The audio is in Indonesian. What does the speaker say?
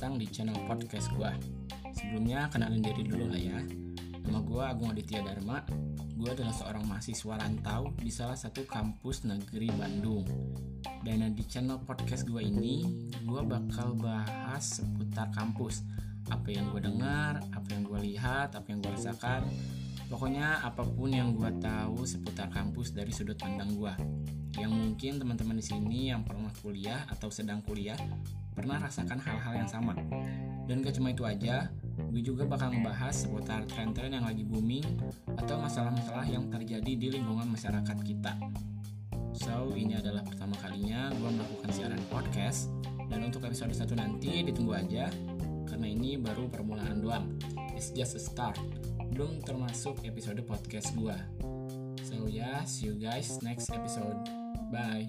datang di channel podcast gue. Sebelumnya kenalin diri dulu lah ya. Nama gue Agung Aditya Dharma. Gue adalah seorang mahasiswa rantau di salah satu kampus negeri Bandung. Dan di channel podcast gue ini, gue bakal bahas seputar kampus. Apa yang gue dengar, apa yang gue lihat, apa yang gue rasakan. Pokoknya apa pun yang gue tahu seputar kampus dari sudut pandang gue. Yang mungkin teman-teman di sini yang pernah kuliah atau sedang kuliah pernah rasakan hal-hal yang sama. Dan gak cuma itu aja, gue juga bakal ngebahas seputar tren-tren yang lagi booming atau masalah-masalah yang terjadi di lingkungan masyarakat kita. So, ini adalah pertama kalinya gue melakukan siaran podcast dan untuk episode 1 nanti ditunggu aja karena ini baru permulaan doang. It's just a start. Belum termasuk episode podcast gue. So yeah, see you guys next episode. Bye.